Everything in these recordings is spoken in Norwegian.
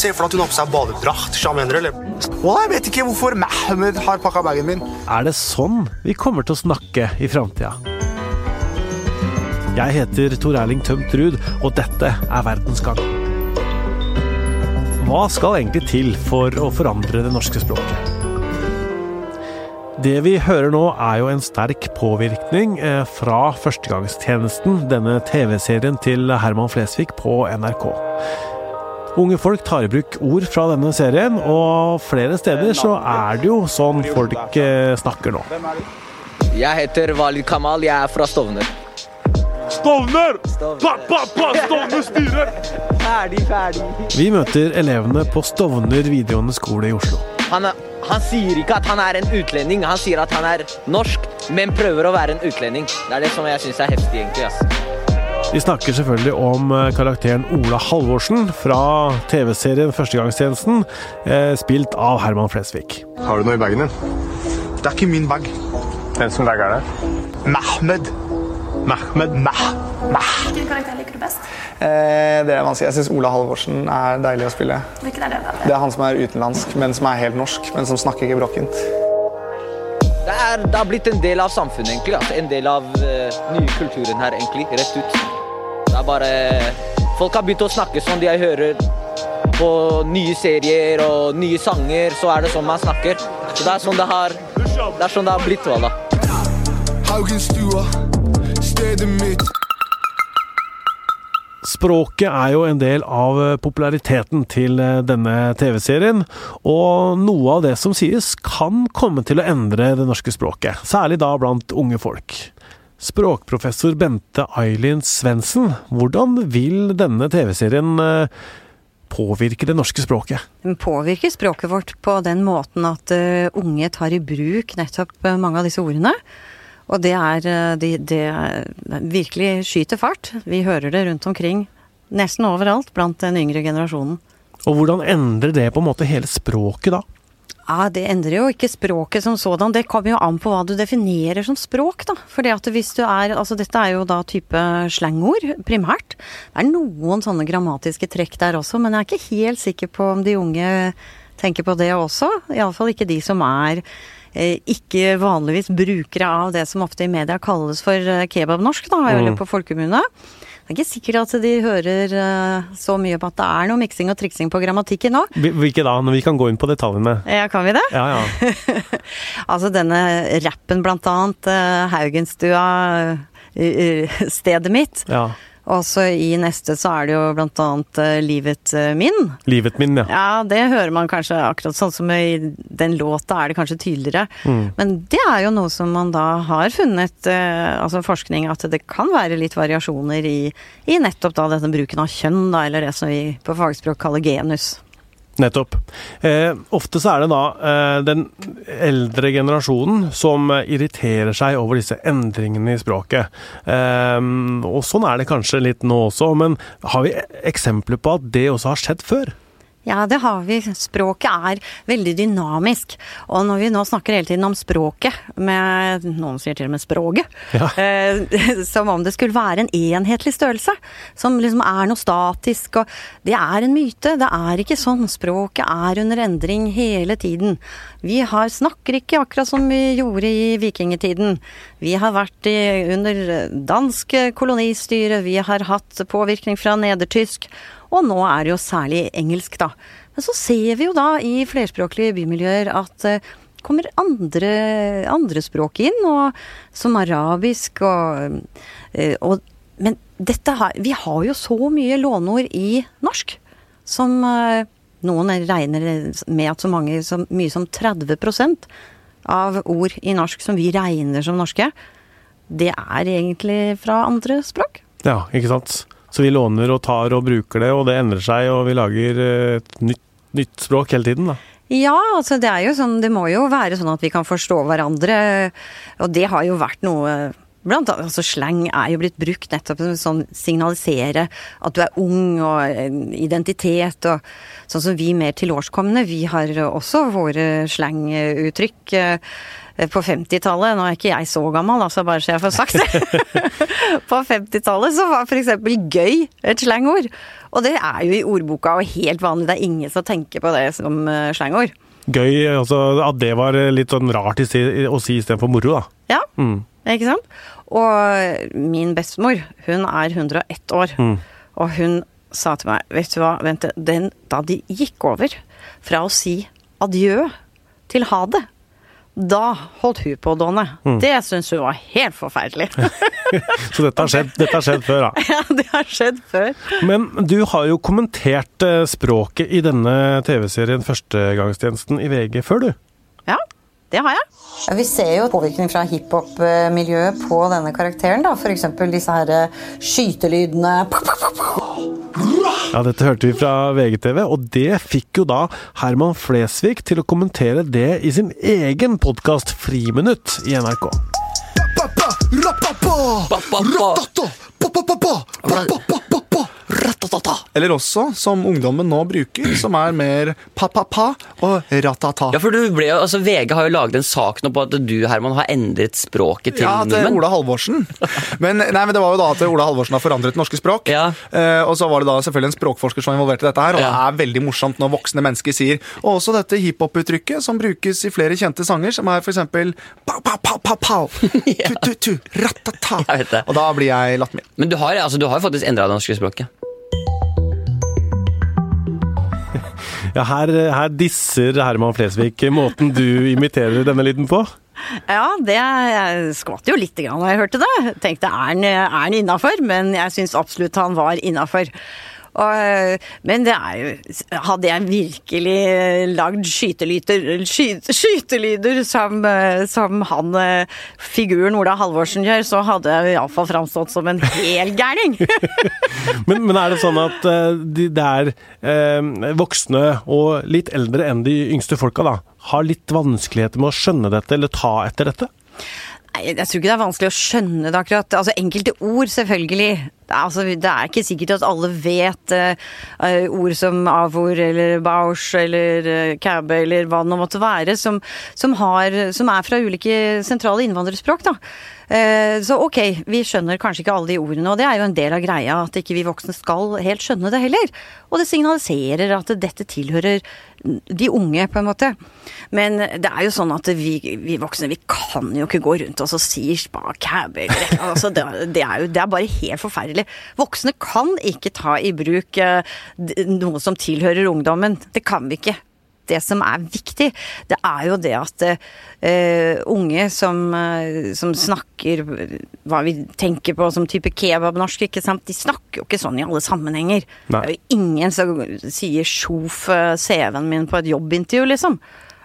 Se for deg at hun har på seg badedrakt. jeg vet ikke hvorfor Mahmoud har pakka bagen min. Er det sånn vi kommer til å snakke i framtida? Jeg heter Tor Erling Tømt Ruud, og dette er Verdensgang. Hva skal egentlig til for å forandre det norske språket? Det vi hører nå er jo en sterk påvirkning eh, fra Førstegangstjenesten, denne TV-serien til Herman Flesvig på NRK. Unge folk tar i bruk ord fra denne serien, og flere steder så er det jo sånn folk eh, snakker nå. Jeg heter Walid Kamal, jeg er fra Stovner. Stovner! Pa, pa, pa, Stovner styrer! Ferdig, ferdig. Vi møter elevene på Stovner videregående skole i Oslo. Han, er, han sier ikke at han er en utlending, han sier at han er norsk, men prøver å være en utlending. Det er det som jeg syns er heftig, egentlig. ass. Vi snakker selvfølgelig om eh, karakteren Ola Halvorsen fra TV-serien Førstegangstjenesten, eh, spilt av Herman Flesvig. Har du noe i bagen din? Det er ikke min bag. Hvem som bag er det? Mehmed. Mehmed. Meh. Meh. Hvilken karakter liker du best? Eh, det er vanskelig. Jeg syns Ola Halvorsen er deilig å spille. Hvilken er det? da? Det er han som er utenlandsk, men som er helt norsk, men som snakker ikke brokkent. Det, er, det har blitt en del av samfunnet, egentlig. Altså, en del av uh, nye kulturen her, egentlig. Rett ut. Det er bare Folk har begynt å snakke sånn de hører på nye serier og nye sanger, så er det sånn man snakker. Så det er sånn det har, det er sånn det har blitt, Walla. Haugenstua, stedet mitt. Språket er jo en del av populariteten til eh, denne TV-serien, og noe av det som sies kan komme til å endre det norske språket, særlig da blant unge folk. Språkprofessor Bente Ailin Svendsen, hvordan vil denne TV-serien eh, påvirke det norske språket? Den påvirker språket vårt på den måten at uh, unge tar i bruk nettopp uh, mange av disse ordene. Og det er det, de virkelig skyter fart. Vi hører det rundt omkring nesten overalt blant den yngre generasjonen. Og hvordan endrer det på en måte hele språket da? Ja, Det endrer jo ikke språket som sådan. Det kommer jo an på hva du definerer som språk, da. Fordi at hvis du er Altså dette er jo da type slangord, primært. Det er noen sånne grammatiske trekk der også, men jeg er ikke helt sikker på om de unge tenker på det også. Iallfall ikke de som er eh, ikke vanligvis brukere av det som ofte i media kalles for eh, kebabnorsk, da, eller på folkemunne. Det er ikke sikkert at de hører eh, så mye på at det er noe miksing og triksing på grammatikken nå. Hvilke da, når vi kan gå inn på detaljene? Ja, kan vi det? Ja, ja. altså denne rappen blant annet, eh, Haugenstua, eh, stedet mitt. ja. Og så i neste så er det jo blant annet uh, Livet eh, min. Livet min, ja. Ja, det hører man kanskje akkurat sånn som i den låta er det kanskje tydeligere. Men det er jo noe som man da har funnet, uh, altså forskning, at det kan være litt variasjoner i, i nettopp da denne bruken av kjønn, da, eller det som vi på fagspråk kaller genus. Nettopp. Eh, ofte så er det da eh, den eldre generasjonen som irriterer seg over disse endringene i språket. Eh, og sånn er det kanskje litt nå også, men har vi eksempler på at det også har skjedd før? Ja, det har vi. Språket er veldig dynamisk. Og når vi nå snakker hele tiden om språket, med noen sier til og med språket, Ja. eh, som om det skulle være en enhetlig størrelse, som liksom er noe statisk, og det er en myte. Det er ikke sånn. Språket er under endring hele tiden. Vi har, snakker ikke akkurat som vi gjorde i vikingtiden. Vi har vært i, under dansk kolonistyre, vi har hatt påvirkning fra nedertysk. Og nå er det jo særlig engelsk, da. Men så ser vi jo da i flerspråklige bymiljøer at eh, kommer andre, andre språk inn, og, som arabisk og, eh, og Men dette her Vi har jo så mye låneord i norsk som eh, noen regner med at så mange så mye som 30% av ord i norsk som vi regner som norske, det er egentlig fra andre språk. Ja, ikke sant? Så vi låner og tar og bruker det, og det endrer seg, og vi lager eh, et nytt, nytt språk hele tiden, da. Ja, altså det er jo sånn, det må jo være sånn at vi kan forstå hverandre, og det har jo vært noe Blant annet, altså Slang er jo blitt brukt nettopp som sånn signalisere at du er ung og identitet og sånn som vi mer tilårskomne, vi har også våre slanguttrykk. Eh, eh, på 50-tallet, nå er ikke jeg så gammel, altså bare så jeg får sagt det. på 50-tallet så var f.eks. gøy et slangord. Og det er jo i ordboka og helt vanlig, det er ingen som tenker på det som eh, slangord. Gøy altså, at det var litt sånn rart å si istedenfor moro, da. Ja, Mm. ikke sant? Og min bestemor, hun er 101 år, Mm. og hun sa til meg, vet du hva, vent, den, da de gikk over fra å si adjø til ha det, da holdt hun på å dåne. Mm. Det syns hun var helt forferdelig. Så dette har skjedd, dette har skjedd før, da. ja, det har skjedd før. Men du har jo kommentert eh, språket i denne TV-serien Førstegangstjenesten i VG før, du. Ja, det har jeg. Ja, vi ser jo påvirkning fra hiphop-miljøet på denne karakteren. da, F.eks. disse her eh, skytelydene. Ja, dette hørte vi fra VGTV, og det fikk jo da Herman Flesvig til å kommentere det i sin egen podkast Friminutt i NRK. Pa-pa, ra-pa-pa, pa-pa-pa-pa, ra-ta-ta-ta. Eller også, som ungdommen nå bruker, som er mer pa-pa-pa og ra-ta-ta. Ja, for du ble jo, altså VG har jo laget en sak nå på at du, Herman, har endret språket til Ja, til. Ola Halvorsen. Men, nei, men det var jo da at Ola Halvorsen har forandret norske språk. Ja. Eh, og så var det da selvfølgelig en språkforsker som var involvert i dette her. Og Ja. det er veldig morsomt når voksne mennesker sier Og også dette hiphop-uttrykket som brukes i flere kjente sanger, som er for eksempel pa-pa-pa-pa-pow, Tu, tu, tu, ratata. Og da blir jeg lattermild. Men du har, altså, du har faktisk endra det norske språket. Ja, her, her disser Herman Flesvig måten du imiterer denne lyden på. Ja, det jeg skvatt jo litt da jeg hørte det. Tenkte er han innafor? Men jeg syns absolutt han var innafor. Og, men det er jo Hadde jeg virkelig lagd skytelyder, sky, skytelyder som, eh, som han eh, figuren Ola Halvorsen gjør, så hadde jeg iallfall framstått som en hel gærning. Men, men er det sånn at eh, de, det er eh, voksne og litt eldre enn de yngste folka da, har litt vanskeligheter med å skjønne dette eller ta etter dette? Jeg tror ikke det er vanskelig å skjønne det akkurat. Altså enkelte ord, selvfølgelig. Altså, det er ikke sikkert at alle vet eh, ord som avord eller bausch eller uh, cabbe eller hva det nå måtte være, som, som, har, som er fra ulike sentrale innvandrerspråk, da. Eh, så ok, vi skjønner kanskje ikke alle de ordene, og det er jo en del av greia at ikke vi voksne skal helt skjønne det heller. Og det signaliserer at dette tilhører de unge, på en måte. Men det er jo sånn at vi, vi voksne, vi kan jo ikke gå rundt oss og si spa cab eller et eller annet. altså, det, det er jo det er bare helt forferdelig. Voksne kan ikke ta i bruk eh, noe som tilhører ungdommen. Det kan vi ikke. Det som er viktig, det er jo det at uh, unge som, uh, som snakker hva vi tenker på som type kebabnorsk, ikke sant, de snakker jo ikke sånn i alle sammenhenger. Nei. Det er jo ingen som sier 'sjof eh, CV-en min' på et jobbintervju, liksom.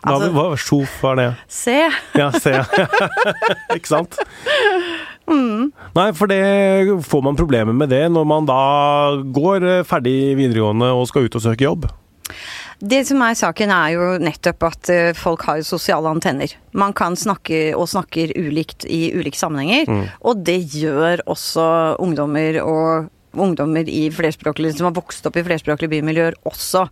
Altså, hva sjof var det? se. Ja, se. Ikke sant? Nei, for det får man problemer med det når man da går ferdig videregående og skal ut og søke jobb. Det som er saken er jo nettopp at eh, folk har sosiale antenner. Man kan snakke og snakker ulikt i ulike sammenhenger, og det gjør også ungdommer og ungdommer i flerspråklige, som har vokst opp i flerspråklige bymiljøer også.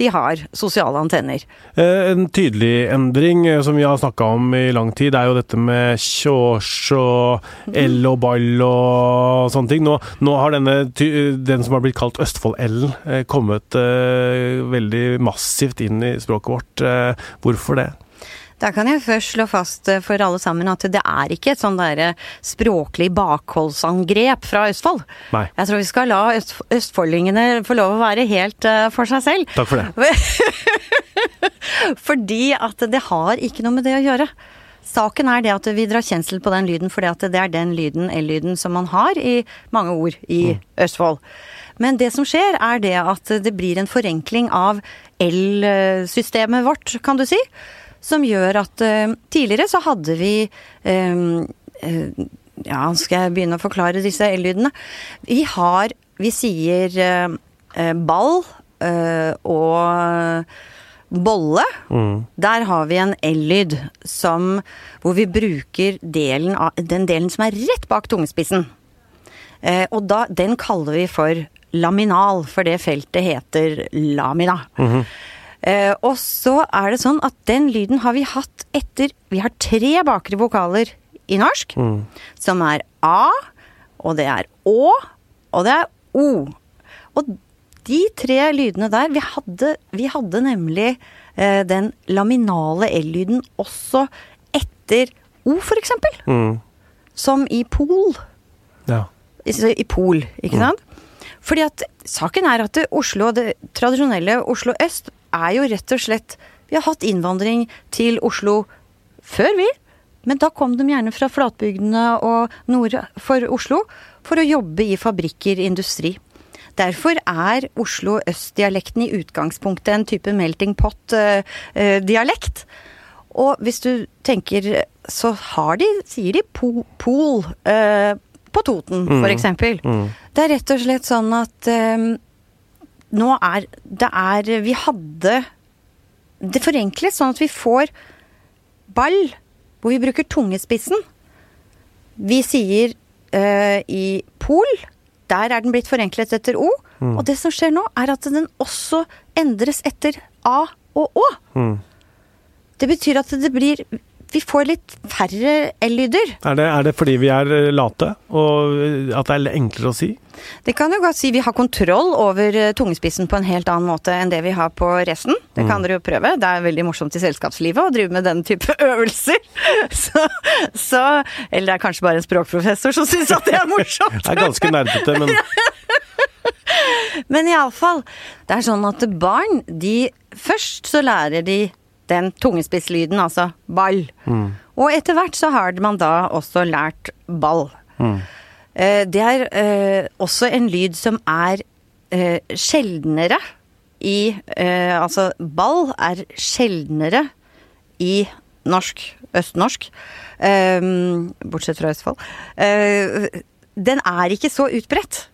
De har sosiale antenner. Eh, En tydelig endring eh, som vi har snakka om i lang tid, er jo dette med kjors og L og ball og sånne ting. Nå, nå har denne, den som har blitt kalt Østfold-L-en, kommet eh, veldig massivt inn i språket vårt. Hvorfor det? Da kan jeg først slå fast eh, for alle sammen at det er ikke et sånn derre språklig bakholdsangrep fra Østfold. Nei. Jeg tror vi skal la østf østfoldingene få lov å være helt uh, for seg selv. Takk for det. Fordi at det har ikke noe med det å gjøre. Saken er det at vi drar kjensel på den lyden fordi at det er den lyden, L-lyden, som man har i mange ord i Østfold. Men det som skjer, er det at det blir en forenkling av L-systemet vårt, kan du si. Som gjør at uh, tidligere så hadde vi eh, uh, Ja, skal jeg begynne å forklare disse L-lydene? Vi har Vi sier eh, ball og bolle. Der har vi en L-lyd som Hvor vi bruker delen av, den delen som er rett bak tungespissen. Og da, den kaller vi for laminal, for det feltet heter lamina. Eh, og så er det sånn at den lyden har vi hatt etter Vi har tre bakre vokaler i norsk, som er A, og det er Å, og det er O. Og de tre lydene der Vi hadde, vi hadde nemlig eh, den laminale L-lyden også etter O, for eksempel. Som i Pol. Ja. I, i Pol, ikke sant? Fordi at saken er at Oslo, det tradisjonelle Oslo øst er jo rett og slett Vi har hatt innvandring til Oslo før, vi. Men da kom de gjerne fra flatbygdene og nord for Oslo for å jobbe i fabrikker, industri. Derfor er Oslo øst-dialekten i utgangspunktet en type melting pot-dialekt. og hvis du tenker, så har de, sier de po, pol eh, på Toten, for eksempel. Det er rett og slett sånn at eh, nå er Det er Vi hadde Det forenkles sånn at vi får ball hvor vi bruker tungespissen. Vi sier uh, i pol, der er den blitt forenklet etter O. Og det som skjer nå, er at den også endres etter A og Å. Det betyr at det blir Vi får litt færre L-lyder. Er det, er det fordi vi er eh, late, og eh, at det er enklere å si? Det kan jo godt si vi har kontroll over eh, tungespissen på en helt annen måte enn det vi har på resten. Det kan dere jo prøve. Det er veldig morsomt i selskapslivet å drive med den type øvelser. Så, så Eller det er kanskje bare en språkprofessor som syns at det er morsomt. Det er ganske nerdete, men Men iallfall, det er sånn at barn, de Først så lærer de den tungespisslyden, altså ball. Og etter hvert så har man da også lært ball. Eh, Det er eh, også en lyd som er eh, sjeldnere i Altså, ball er sjeldnere i norsk, østnorsk, bortsett fra Østfold. Den er ikke så utbredt.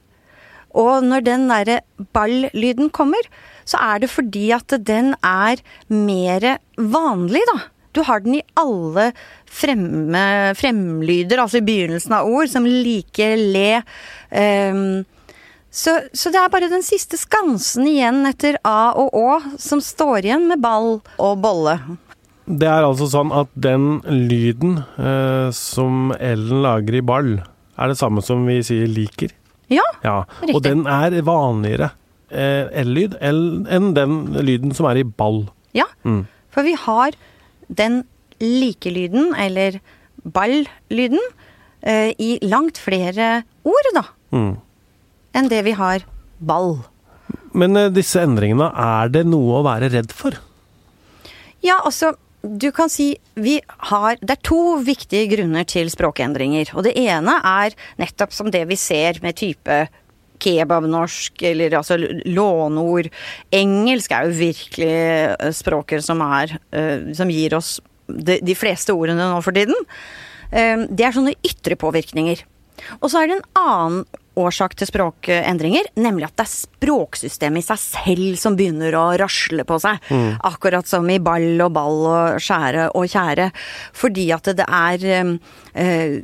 Og når den derre ball-lyden kommer, så er det fordi at den er mer vanlig, da. Du har den i alle fremme, fremlyder, altså i begynnelsen av ord, som like, le. Um, så, så det er bare den siste skansen igjen etter A og Å som står igjen med ball og bolle. det er altså sånn at den lyden eh, som Ellen lager i ball, er det samme som vi sier liker. Ja, Ja, Riktig. og den er vanligere L-lyd enn den lyden som er i ball. ja. Mm. For vi har den likelyden, eller ball-lyden, eh, i langt flere ord, da, Mm. enn det vi har ball. Men eh, disse endringene, er det noe å være redd for? Ja, altså, du kan si vi har Det er to viktige grunner til språkendringer. Og det ene er nettopp som det vi ser med type kebabnorsk, eller altså låneord. Engelsk er jo virkelig eh, språket som er eh, Som gir oss de, de fleste ordene nå for tiden. Eh, Det er sånne ytre påvirkninger. Og så er det en annen årsak til språkendringer, nemlig at det er språksystemet i seg selv som begynner å rasle på seg. Akkurat som i ball og ball og skjære og kjære. Fordi at det er eh,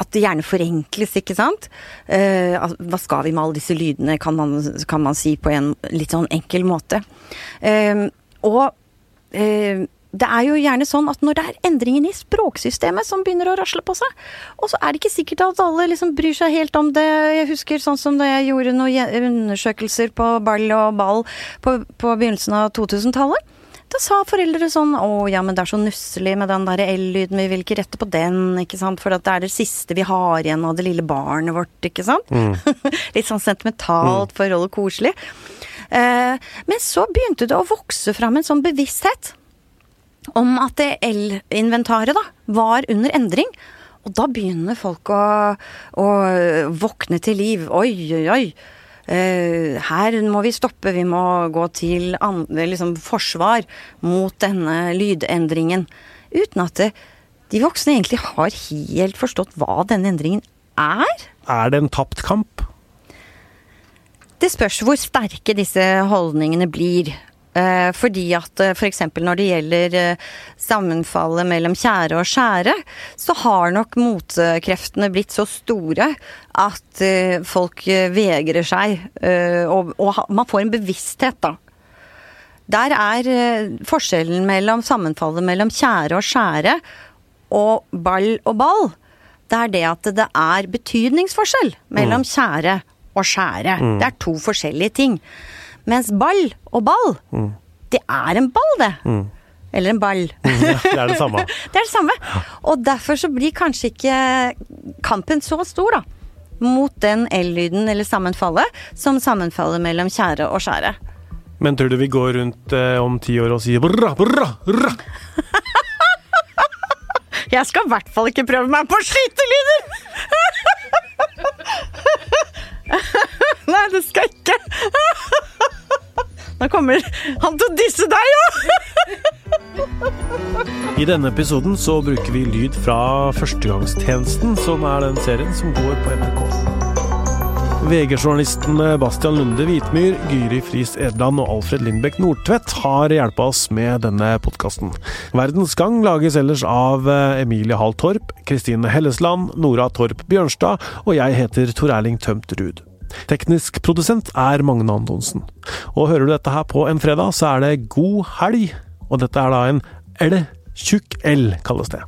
At det gjerne forenkles, ikke sant? Eh, hva skal vi med alle disse lydene, kan man, kan man si på en litt sånn enkel måte. Eh, og eh, det er jo gjerne sånn at når det er endringen i språksystemet som begynner å rasle på seg, og så er det ikke sikkert at alle liksom bryr seg helt om det. Jeg husker sånn som da jeg gjorde noen undersøkelser på ball og ball på, på begynnelsen av 2000-tallet. Da sa foreldre sånn Å ja, men det er så nusselig med den der L-lyden, vi vil ikke rette på den, ikke sant. For det er det siste vi har igjen av det lille barnet vårt, ikke sant. Litt sånn sentimentalt forhold og koselig. Eh, men så begynte det å vokse fram en sånn bevissthet om at det el-inventaret da var under endring. Og da begynner folk å, å våkne til liv. Oi, oi, oi. Eh, her må vi stoppe, vi må gå til andre, liksom forsvar mot denne lydendringen. Uten at det, de voksne egentlig har helt forstått hva denne endringen er. Er det en tapt kamp? Det spørs hvor sterke disse holdningene blir. Eh, fordi at f.eks. For når det gjelder eh, sammenfallet mellom tjære og skjære, så har nok motkreftene blitt så store at eh, folk eh, vegrer seg. eh, og, og man får en bevissthet, da. Der er eh, forskjellen mellom sammenfallet mellom tjære og skjære og ball og ball. Det er det at det er betydningsforskjell mellom tjære og skjære. Det er to forskjellige ting. Mens ball og ball, det er en ball, det. Eller en ball. Ja, det er det samme. Det er det samme. Og derfor så blir kanskje ikke kampen så stor, da. Mot den L-lyden eller sammenfallet som sammenfallet mellom tjære og skjære. Men tror du vi går rundt eh, om ti år og sier brra, brra, brra? Jeg skal i hvert fall ikke prøve meg på skytelyder! Nei, det skal jeg ikke. Nå kommer han til å disse deg òg! I denne episoden så bruker vi lyd fra Førstegangstjenesten, som er den serien som går på NRK. VG-journalistene Bastian Lunde Hvitmyr, Gyri Friis Edland og Alfred Lindbekk Nordtvedt har hjulpet oss med denne podkasten. Verdens Gang lages ellers av eh, Emilie Hall Torp, Kristine Hellesland, Nora Torp Bjørnstad, og jeg heter Tor Erling Tømt Ruud. Teknisk produsent er Magne Antonsen. Og hører du dette her på en fredag, så er det god helg, og dette er da en L, tjukk L kalles det.